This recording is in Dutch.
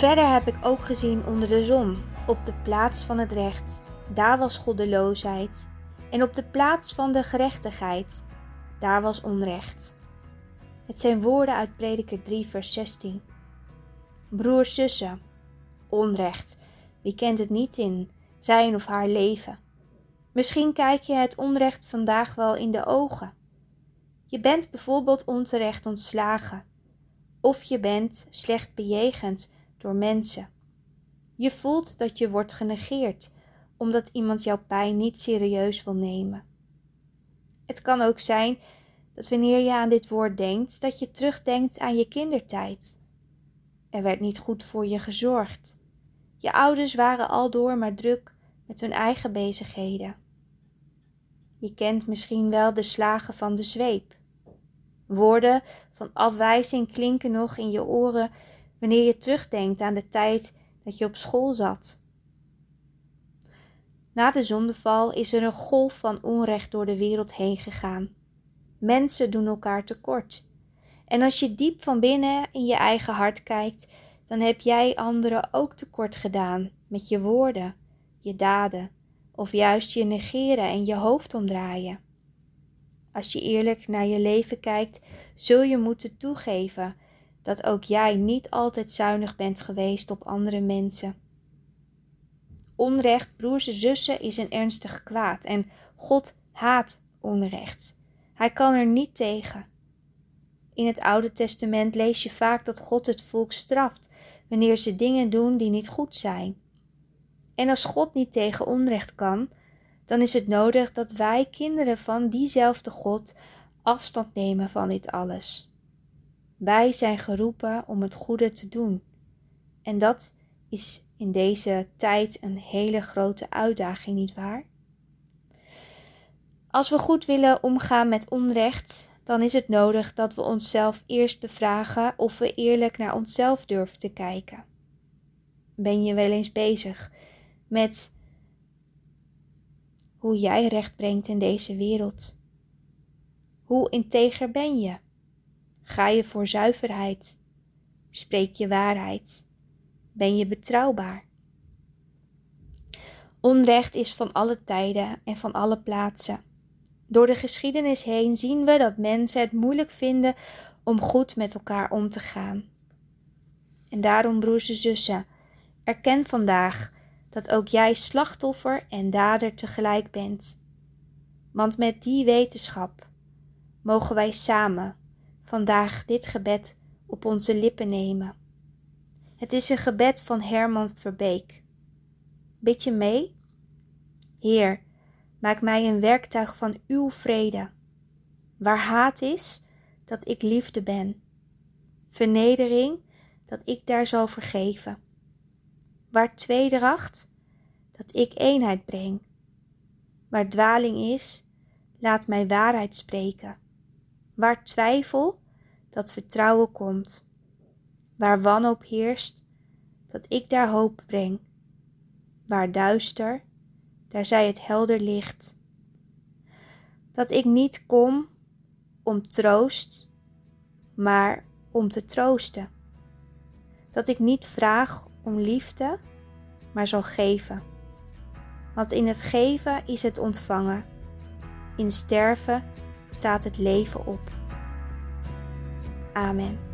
Verder heb ik ook gezien onder de zon, op de plaats van het recht, daar was goddeloosheid, en op de plaats van de gerechtigheid, daar was onrecht. Het zijn woorden uit Prediker 3, vers 16. Broers, zussen, onrecht, wie kent het niet in zijn of haar leven? Misschien kijk je het onrecht vandaag wel in de ogen. Je bent bijvoorbeeld onterecht ontslagen, of je bent slecht bejegend door mensen. Je voelt dat je wordt genegeerd omdat iemand jouw pijn niet serieus wil nemen. Het kan ook zijn dat wanneer je aan dit woord denkt, dat je terugdenkt aan je kindertijd. Er werd niet goed voor je gezorgd. Je ouders waren aldoor maar druk met hun eigen bezigheden. Je kent misschien wel de slagen van de zweep. Woorden van afwijzing klinken nog in je oren wanneer je terugdenkt aan de tijd dat je op school zat. Na de zondeval is er een golf van onrecht door de wereld heen gegaan. Mensen doen elkaar tekort. En als je diep van binnen in je eigen hart kijkt, dan heb jij anderen ook tekort gedaan met je woorden, je daden, of juist je negeren en je hoofd omdraaien. Als je eerlijk naar je leven kijkt, zul je moeten toegeven dat ook jij niet altijd zuinig bent geweest op andere mensen. Onrecht, broers en zussen, is een ernstig kwaad en God haat onrecht. Hij kan er niet tegen. In het Oude Testament lees je vaak dat God het volk straft wanneer ze dingen doen die niet goed zijn. En als God niet tegen onrecht kan, dan is het nodig dat wij, kinderen van diezelfde God, afstand nemen van dit alles. Wij zijn geroepen om het goede te doen. En dat is in deze tijd een hele grote uitdaging, nietwaar? Als we goed willen omgaan met onrecht, dan is het nodig dat we onszelf eerst bevragen of we eerlijk naar onszelf durven te kijken. Ben je wel eens bezig met hoe jij recht brengt in deze wereld? Hoe integer ben je? Ga je voor zuiverheid? Spreek je waarheid? Ben je betrouwbaar? Onrecht is van alle tijden en van alle plaatsen. Door de geschiedenis heen zien we dat mensen het moeilijk vinden om goed met elkaar om te gaan. En daarom, broers en zussen, erken vandaag dat ook jij slachtoffer en dader tegelijk bent. Want met die wetenschap mogen wij samen vandaag dit gebed op onze lippen nemen. Het is een gebed van Herman Verbeek. Bid je mee? Heer, maak mij een werktuig van uw vrede. Waar haat is, dat ik liefde ben. Vernedering, dat ik daar zal vergeven. Waar tweedracht, dat ik eenheid breng. Waar dwaling is, laat mij waarheid spreken. Waar twijfel, dat vertrouwen komt. Waar wanhoop heerst, dat ik daar hoop breng. Waar duister, daar zij het helder licht. Dat ik niet kom om troost, maar om te troosten. Dat ik niet vraag om liefde, maar zal geven. Want in het geven is het ontvangen. In sterven staat het leven op. Amen.